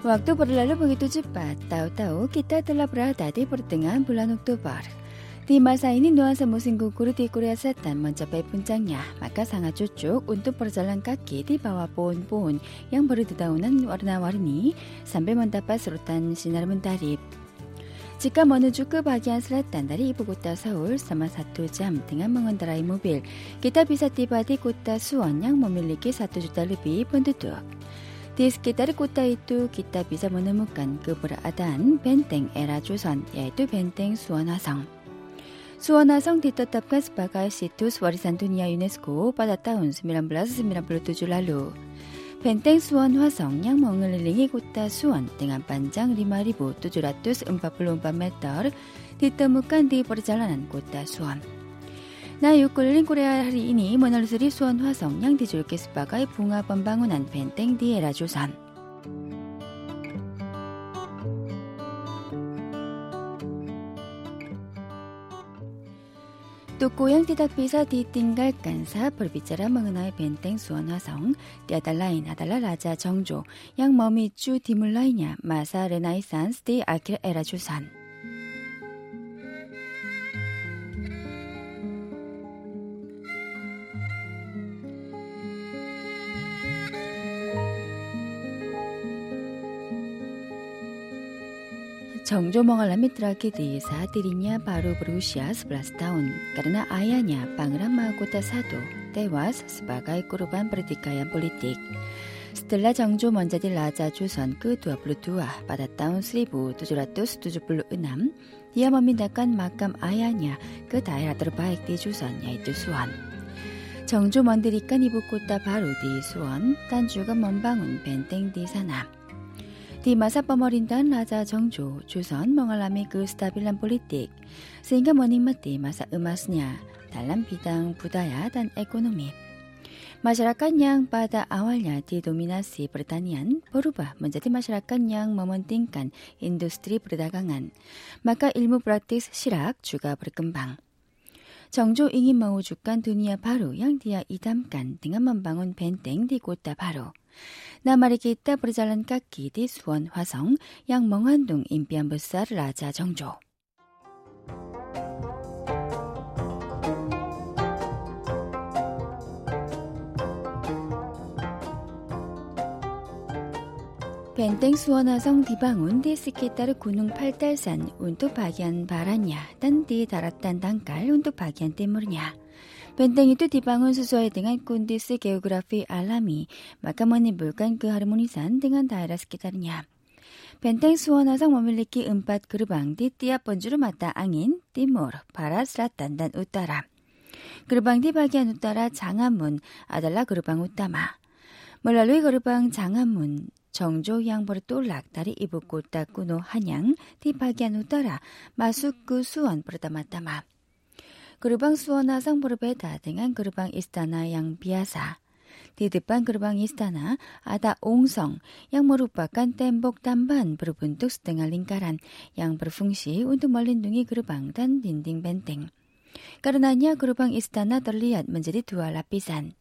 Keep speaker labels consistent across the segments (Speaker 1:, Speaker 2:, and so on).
Speaker 1: Waktu berlalu begitu cepat, tahu-tahu kita telah berada di pertengahan bulan Oktober. Di masa ini nuansa musim gugur di Korea Selatan mencapai puncaknya, maka sangat cocok untuk berjalan kaki di bawah pohon-pohon yang berdaunan warna-warni sampai mendapat serutan sinar mentari. Jika menuju ke bagian selatan dari ibu kota Seoul sama satu jam dengan mengendarai mobil, kita bisa tiba di kota Suwon yang memiliki satu juta lebih penduduk. Di sekitar kota itu kita bisa menemukan keberadaan benteng era Joseon yaitu benteng Suwon 수원화성 ditetapkan sebagai situs warisan dunia UNESCO pada tahun 1997 lalu. Benteng Suwon-Hwasong yang mengelilingi kota Suwon dengan panjang 5.744 meter ditemukan di perjalanan kota Suwon. 나유골린 코레아 하리이니 모나루스리 수원 화성 양디줄게 스파가의 붕아 번방운 안펜 땡디에 라조산 또고 양디닥비사 디띵갈 간사벌빛자라 멍은아의 벤땡 수원 화성 띠아달라인 아달라 라자 정조 양머미쭈 디물라이냐 마사 레나이산스 디 아킬 에라주산 정조멍을 남이 들하게 대사 드리냐 바로 브루시아 스블라스타운 karena ayahnya Pangeran Mahkota Satu tewas sebagai korban pertikaian politik. Setelah Jeongjo menjadi Raja Joseon ke-22 pada tahun 1776, dia memindahkan makam ayahnya ke daerah terbaik di Joseon yaitu Suwon. Jeongjo mendirikan ibu kota baru di Suwon dan juga membangun benteng di sana di masa pemerintahan Raja Jongjo, Joseon mengalami kestabilan politik sehingga menikmati masa emasnya dalam bidang budaya dan ekonomi. Masyarakat yang pada awalnya didominasi pertanian berubah menjadi masyarakat yang mementingkan industri perdagangan. Maka ilmu praktis syirak juga berkembang. 정조 잉인 마오 주간 두니아 바로 양디아 이담간 등한만 방운 벤땡 디꽃다 바로 나마리기 있다 브르잘란 깎기 디 수원 화성 양멍한동 임비안부살 라자 정조 벤땡 수원화성 디방운 디스키따르 군웅 팔달산 운도 박이안 바라냐 딴디 달았단 단깔 운도 박이안 때문이냐 벤땡이 또 디방운 수수에 등한 꾼디스 게오그라피 알라미 마카머니 물간 그 하르모니산 등한 다이라스키따르냐 벤땡 수원화성 머밀리키 음밭 그르방디 띠아 번주를 맞다 앙인 띠모르 바라스라 딴단 웃따라 그르방디 박이안 웃따라 장안문 아달라 그르방 웃따마 몰라루이 그르방 장안문 정조 양보를 또 락다리 이북고 따꾸노 한양 티파기안우 따라 마수꾸 수원 부르다마따마 그르방 수원아 상부르베 다등한 그르방 이스타나 양 비아사 di depan gerbang istana ada ongsong yang merupakan tembok tambahan berbentuk setengah lingkaran yang berfungsi untuk melindungi gerbang dan dinding benteng. Karenanya gerbang istana terlihat menjadi dua lapisan.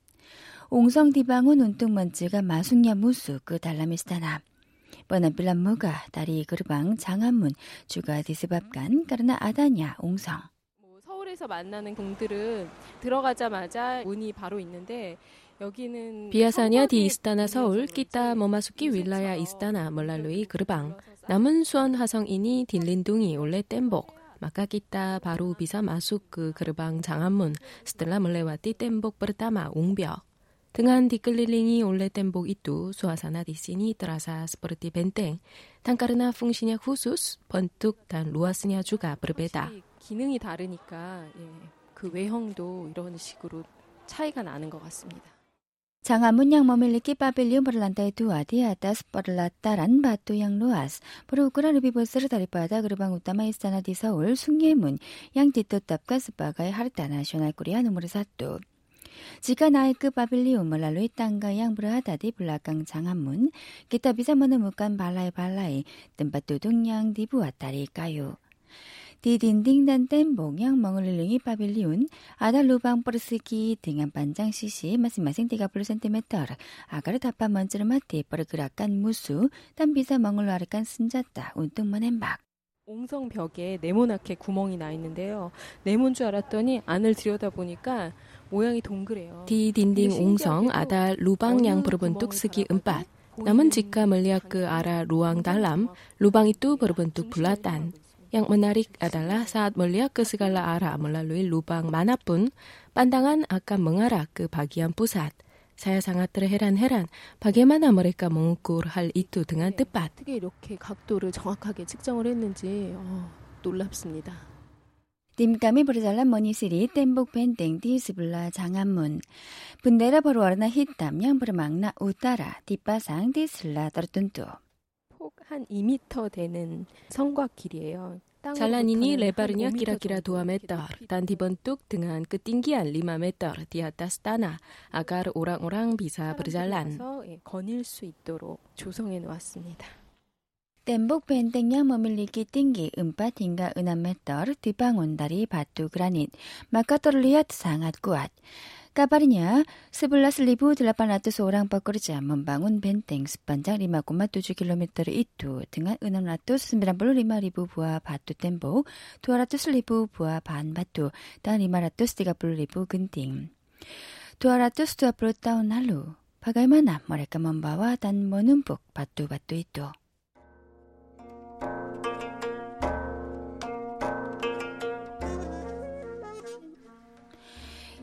Speaker 1: 옹성디방은 운뚱먼지가 마숙야 무수 그 달라미스타나 뻔한빌란무가 다리 그르방 장안문 주가 디스밥간 까르나 아다냐 옹성 뭐 서울에서 만나는 공들은 들어가자마자 문이 바로 있는데
Speaker 2: 여기는 비아사냐 디 이스타나 서울 끼따 머마숙기 윌라야 이스타나 몰랄루이 그르방 남은 수원 화성이니 딜린둥이 올레 땜복 마카기따 바로 비사 마숙 그 그르방 장안문 스텔라 몰레와띠 땜복 버르타마 웅벽 등한 디끌릴링이 올레된 복 이뚜 수아사나 디시니 따라사 스포르티 벤땡 탄카르나 풍시냐 후수스 번뜩 단 루아스냐 주가 브르베다 기능이 다르니까 예, 그 외형도 이런 식으로 차이가 나는 것 같습니다. 장아 문양 머밀리키 바빌리오 버란다에 두아디아다스 버를라따란 바토 양루아스 브루그라 르비보스르 다리바다 그르방 우따마 이스타나 디서울 숭예문 양디토 답가스바가의 하르타 나셔널 코리아 누무르사또 지가 나이크 바빌리 오멀랄로 이땅가 양브라 하다디 블라강 장한문 기타 비사마느 무간 발라이 발라이 뜸바뚜둥양 디부아따리 까요. 디딘딩단땐 몽양 멍을릴링이 바빌리온 아달루방 버르스기 등한 반장 시시 마스마생 디가 블루 센티메터 아가르 다파 먼지르 마티 버르그라깐 무수 땀비사 멍을로 아르깐 쓴졌다 운동만 햄막 옹성
Speaker 1: 벽에 네모나게 구멍이 나 있는데요. 네모인 줄 알았더니 안을 들여다보니까 모양이 동그래요.
Speaker 2: 디딘딩 옹성 아다 루방양 부르분 뚝쓰기 음밭 남은 jika melihat ke arah ruang d u n g i t n Yang menarik adalah saat melihat ke segala arah melalui lubang manapun, pandangan akan mengarah ke bagian pusat. Saya sangat terheran-heran bagaimana mereka mengukur hal itu dengan tepat. 어떻 이렇게 각도를 정확하게 측정을 했는지 어, 놀랍습니다. 님감이 부르잘란 머니시리 땜복 밴댕 디스블라 장안문 분데라 버로 어르나 히땀 양부르 막나 우따라 뒷바상 디슬라
Speaker 1: 떨뚠뚜 폭한 2미터 되는 성곽
Speaker 2: 길이에요. 잘라니니 레바르냐 기라기라 도아메터 단디번뚝 등한 끝띵기 그 알리마메터 디아타스타나 아가르 오랑오랑 비사 브르잘란 예, 거닐 수 있도록 조성해 놓았습니다. Tembok yang memiliki tinggi empat hingga enam meter dibangun dari batu granit, maka terlihat sangat kuat. Kabarnya, 11.800 orang pekerja membangun benteng sepanjang lima tujuh kilometer itu dengan enam ratus sembilan puluh lima ribu buah batu tembok, dua ratus ribu buah bahan batu, dan lima ratus tiga puluh ribu genting. Dua dua ratus puluh tahun lalu, bagaimana mereka membawa dan menumpuk batu-batu itu?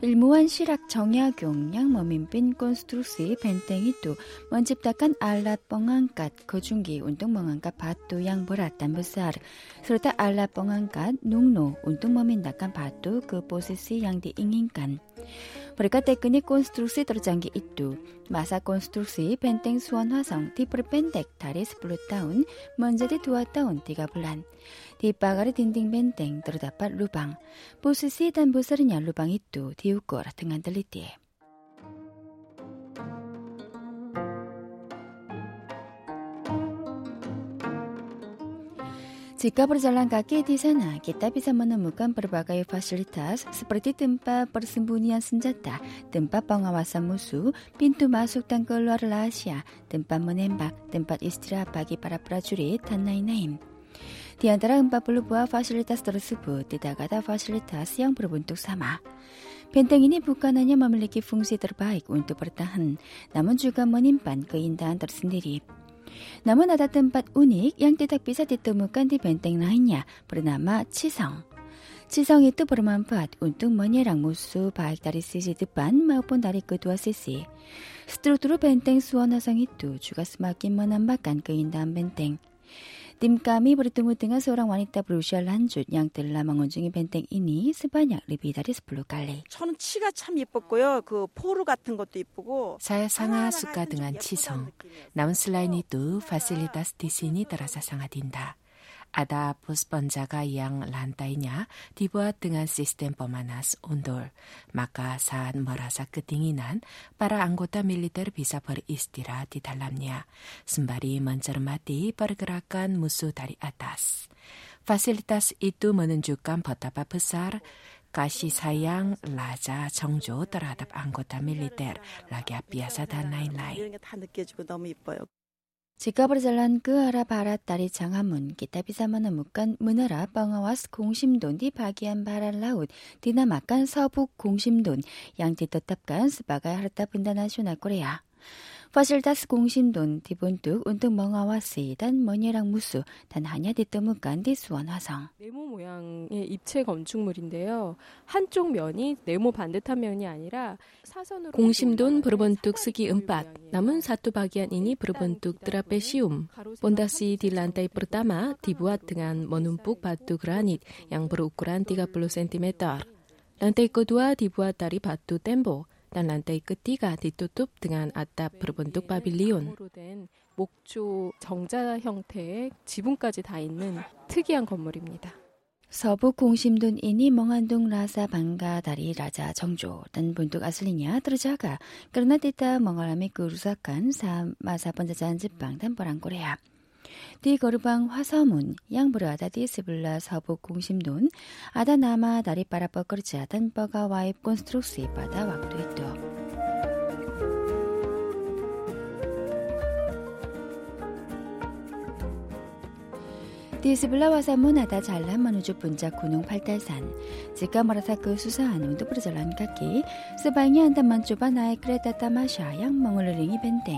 Speaker 2: 일무한 시락 정약용 양머민빈 콘스트루시 벤땡이뚜 먼집다간 알라뻥안갓 거중기 운동멍안갓 바뚜 양보라땀부사르 서로다 알라뻥안갓 농노 운동머민다간 바뚜 그 보스시 양디 잉잉간 Berkat teknik konstruksi tercanggih itu, masa konstruksi benteng Suan Hwasong diperpendek dari 10 tahun menjadi 2 tahun 3 bulan. Di pagar dinding benteng terdapat lubang. Posisi dan besarnya lubang itu diukur dengan teliti. Jika berjalan kaki di sana, kita bisa menemukan berbagai fasilitas seperti tempat persembunyian senjata, tempat pengawasan musuh, pintu masuk dan keluar rahasia, tempat menembak, tempat istirahat bagi para prajurit, dan lain-lain. Di antara 40 buah fasilitas tersebut, tidak ada fasilitas yang berbentuk sama. Benteng ini bukan hanya memiliki fungsi terbaik untuk bertahan, namun juga menyimpan keindahan tersendiri. Namun ada tempat unik yang tidak bisa ditemukan di benteng lainnya bernama Cisong. Cisong itu bermanfaat untuk menyerang musuh baik dari sisi depan maupun dari kedua sisi. Struktur benteng Suwonosong itu juga semakin menambahkan keindahan benteng. 림감이 브리뚜무등은 소랑 와니따 브루시알 한줄 양뜰라 망원중이 벤땡이니 스바냐 르비다리 스플루 깔레
Speaker 1: 저는 치가 참 예뻤고요. 그 포르 같은 것도 예쁘고 사야상아
Speaker 2: 숙가 등한 치성 나운슬라이니 뚜 바실리다스티시니 따라사상아딘다 ada pusponjaga yang lantainya dibuat dengan sistem pemanas undur. Maka saat merasa kedinginan, para anggota militer bisa beristirahat di dalamnya, sembari mencermati pergerakan musuh dari atas. Fasilitas itu menunjukkan betapa besar kasih sayang Raja Chongjo terhadap anggota militer, lagi biasa dan lain-lain. 지갑을 잘란 그하라 바라 딸이 장하문 기타 비사만은 묵간 문하라 뻥아와스 공심돈 디 바기안 바랄라웃 디나 막간 서북 공심돈 양티 떳답간 스바가 하르타 분다나 쇼나 꼬레야 파실다스 공신돈 디본뚝 운뜩 멍아와 쓰이단 머니랑 무수 단 하냐 디뜸은간 디스원 화성
Speaker 1: 네모 모양의 입체 건축물인데요. 한쪽 면이 네모 반듯한 면이 아니라
Speaker 2: 사선으로 공심돈 브르번뚝 쓰기 음밭 남은 사투바기안이니 브르번뚝 드라페시움 본다시 딜란테 pertama dibuat dengan menumpuk batu granit yang b e r u k u dan lantai ketiga ditutup dengan atap berbentuk pavilion.
Speaker 1: 목조 정자 형태의 지붕까지 다 있는 특이한 건물입니다.
Speaker 2: 서부 공심둔 이니 멍한둥 라사 방가 다리 라자 정조 단본둑 아슬리냐 들자가 그러나 때다 멍아람이 그루사칸 사마사 번자잔 집방 단보랑 고레야 디거르방 화서문, 양부르아다 디스블라 서북 공심돈, 아다나마 다리빠라 뻐거르지 아단 뻐가 와입 콘스트룩스이 바다 왁도 있도. 디스블라와사 문하다 잘란 마누주 분작 군웅 팔달산 지까머라사크 수사한 운도브르절란 각기 스방이 한단만 좁아 나의 크레다따마샤 양멍을 링이 벤땡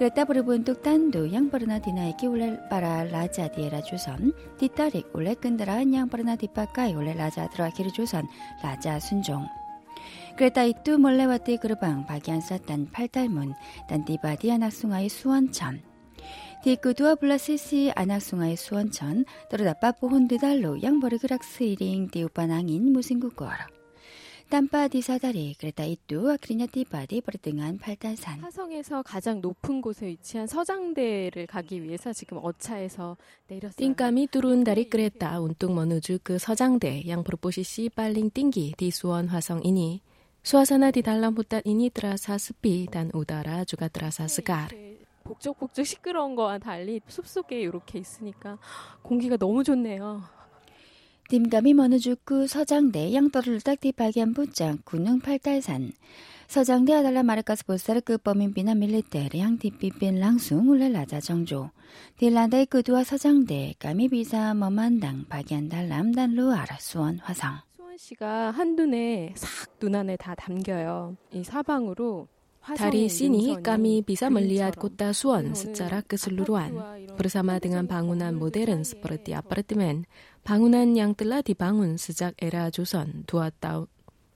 Speaker 2: 그랬다 부르분 뚝단도 양버르나 디나에게 올레 빠라 라자 디에라 조선 뒷다릭 올레 끈드라 양버르나 뒷바까이 올레 라자 들어가기를 조선 라자 순종 그랬다 이뚜 몰래 왔디 그르방 박이안 쌌단 팔달문 단디바디 안악숭아의 수원천 디끄두아 블라세시 안악숭아의 수원천 떨어다 빠뽀 혼드달로 양버르 그락스 이링 디우빠낭인 무슨 국어라 땀바디 사다리 그레다 이뚜 아크리냐디 바디 버르등한 팔단산
Speaker 1: 화성에서 가장 높은 곳에 위치한 서장대를 가기 위해서 지금 어차에서 내렸어요.
Speaker 2: 띵감이 뚜룬 다리 네. 그레다 운뚱 머누주 그 서장대 양프로포시시 빨링 띵기 디수원 화성이니 수아사나 디달람 후따 이니 드라사 스피 단 우다라 주가 드라사 네, 스가르
Speaker 1: 복적복적 시끄러운 거와 달리 숲속에 이렇게 있으니까 공기가 너무 좋네요.
Speaker 2: 딤감이 머느 죽구 서장대 양떠를 딱디 발견 분장 군능 팔달산 서장대 아달라 마르카스 볼사르 그 범인 비나 밀리테리 향디비빈 랑숭 울레라자 정조 딜란다이 그두와 서장대 까미 비사 머만당 박연 달람
Speaker 1: 단루 아라수원 화성 수원 씨가 한눈에 싹 눈안에 다 담겨요 이 사방으로
Speaker 2: 달이 시니 까미 비사멀리앗 꽃다 수원 스자라 끝슬루로안 브르사마 등한 방운한 모델은 스퍼르티 아파르티멘 방운한 양뜰라 디방운 스작 에라 조선 두아따우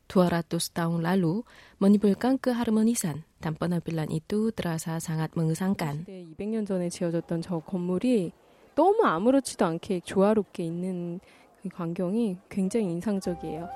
Speaker 2: 두아라토스타운 라루 머니불 깡크 하르모니산 단번나 빌란 이뚜 드라사 상앗 멍상간
Speaker 1: 200년 전에 지어졌던 저 건물이 너무 아무렇지도 않게 조화롭게 있는 그 광경이 굉장히 인상적이에요.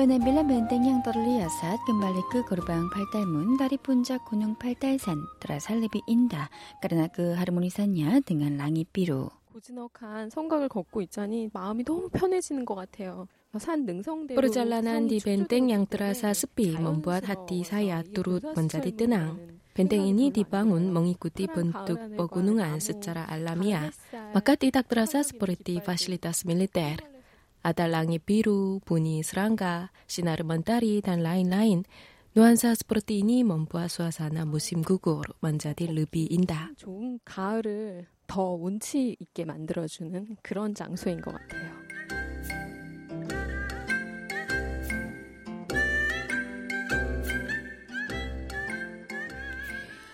Speaker 2: 오베네빌라 면땡양 떠들리야삿 금발리크 거르방 팔달문 다리푼작 군용 팔달산 드라살리비 인다 까르나그 하르모니산야 등한
Speaker 1: 랑이삐루 고즈넉한 성곽을 걷고 있자니 마음이 너무 편해지는 것 같아요. 산 능성대로 뿌르잘라난
Speaker 2: 디벤땡 양뜨라사 스피 멈부앗 하띠 사야 뚜룻 먼자리 뜨낭 벤땡이니 디방운 멍이꾸띠 번뚝 버구능안 스자라 알라미아 마카띠 닥드라사 스포레티 파실리타스 밀리테르 Atalangit biru, bunyi serangga, sinar mentari, dan lain-lain. Nuansa seperti ini membuat suasana
Speaker 1: musim
Speaker 2: gugur menjadi
Speaker 1: lebih indah. 좋은 가을을 더 운치 있게 만들어주는 그런 장소인 것 같아요.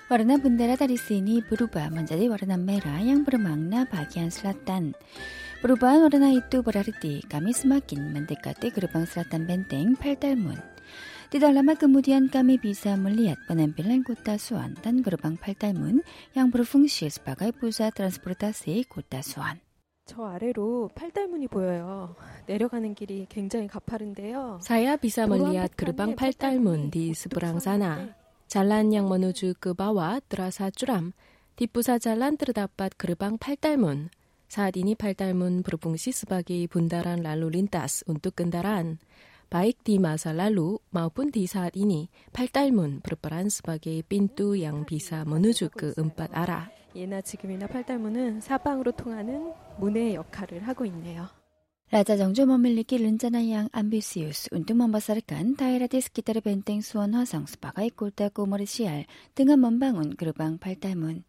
Speaker 1: Warna bendera tadi
Speaker 2: sini berubah menjadi warna merah yang bermakna bagian selatan. Perubahan warna itu berarti kami semakin mendekati gerbang selatan benteng Paltalmun. Tidak lama kemudian kami bisa melihat penampilan kota Suan dan gerbang Paltalmun yang berfungsi sebagai pusat transportasi kota Suan.
Speaker 1: 저 아래로 팔달문이 보여요. 내려가는 길이 굉장히 가파른데요.
Speaker 2: Saya bisa melihat gerbang Paltalmun di seberang sana. Jalan yang menuju ke bawah terasa curam. Di pusat jalan terdapat gerbang Paltalmun. 사디니 팔달문 브루풍시 스바기 분다란 랄루 린따스 운뚝 끈다란 바익 디 마사 랄루 마우푼 디 사디니 팔달문 브루파란 스바기 빈뚜 양 비사 머누주크 그 음밭 알아 예나
Speaker 1: 지금이나 팔달문은 사방으로 통하는 문의 역할을 하고 있네요.
Speaker 2: 라자 정조 머밀리기 른자나양 암비시우스 운뚱만 바사르칸 다이라디스 기타르 벤땡 수원 화성 스바가이 꼴다 꼬머리 시알 등한 먼방운 그루방 팔달문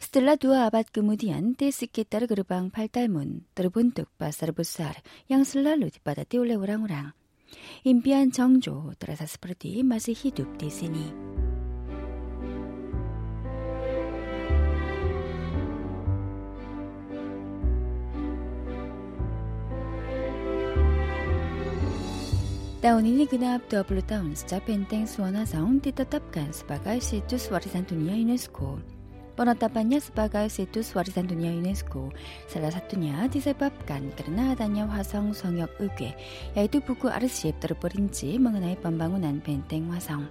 Speaker 2: 스텔라 두아 아밭 그무디안 떼스키따르 그르방 팔달문 드르본 뚝바 사르부살 양슬라 루디바다 띠올레 오랑오랑 임비안 정조 드라사스프르디 마스 히둡 디스니 다운이니 그나압 더블루 다운스 자펜 땡스 원화성 티타탑 간스바가 시투 스와르산토니아 유네스코 penetapannya sebagai situs warisan dunia UNESCO. Salah satunya disebabkan karena adanya Hwasong Songyok Uge, yaitu buku arsip terperinci mengenai pembangunan benteng Hwasong.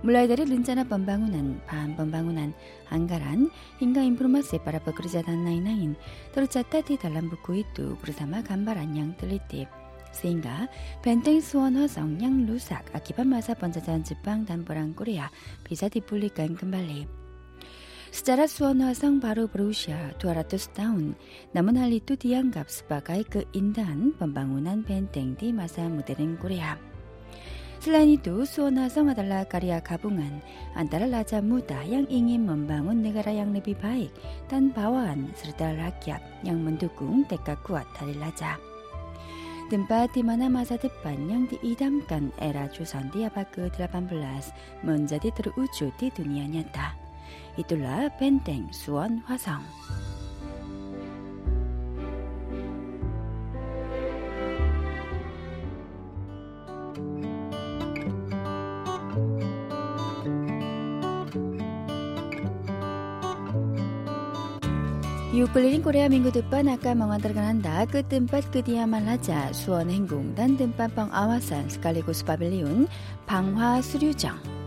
Speaker 2: Mulai dari rencana pembangunan, bahan pembangunan, anggaran, hingga informasi para pekerja dan lain-lain tercatat di dalam buku itu bersama gambaran yang teliti. Sehingga benteng Suwon-hwasong yang rusak akibat masa penjajahan Jepang dan perang Korea bisa dipulihkan kembali. Secara suasana baru berusia 200 tahun, namun hal itu dianggap sebagai keindahan pembangunan benteng di masa modern Korea. Selain itu, Suwonasong adalah karya gabungan antara raja muda yang ingin membangun negara yang lebih baik dan bawahan serta rakyat yang mendukung tekad kuat dari raja. Tempat di mana masa depan yang diidamkan era Joseon di abad ke-18 menjadi terwujud di dunia nyata. 이둘라 펜땡 수원 화성 유클린 코리아 민구 듣반 아까 멍한 들어간다 끝뜸밭 끝이야말 하자 수원 행궁단 뜸반방 아와산 스칼리고스 바빌리온 방화 수류장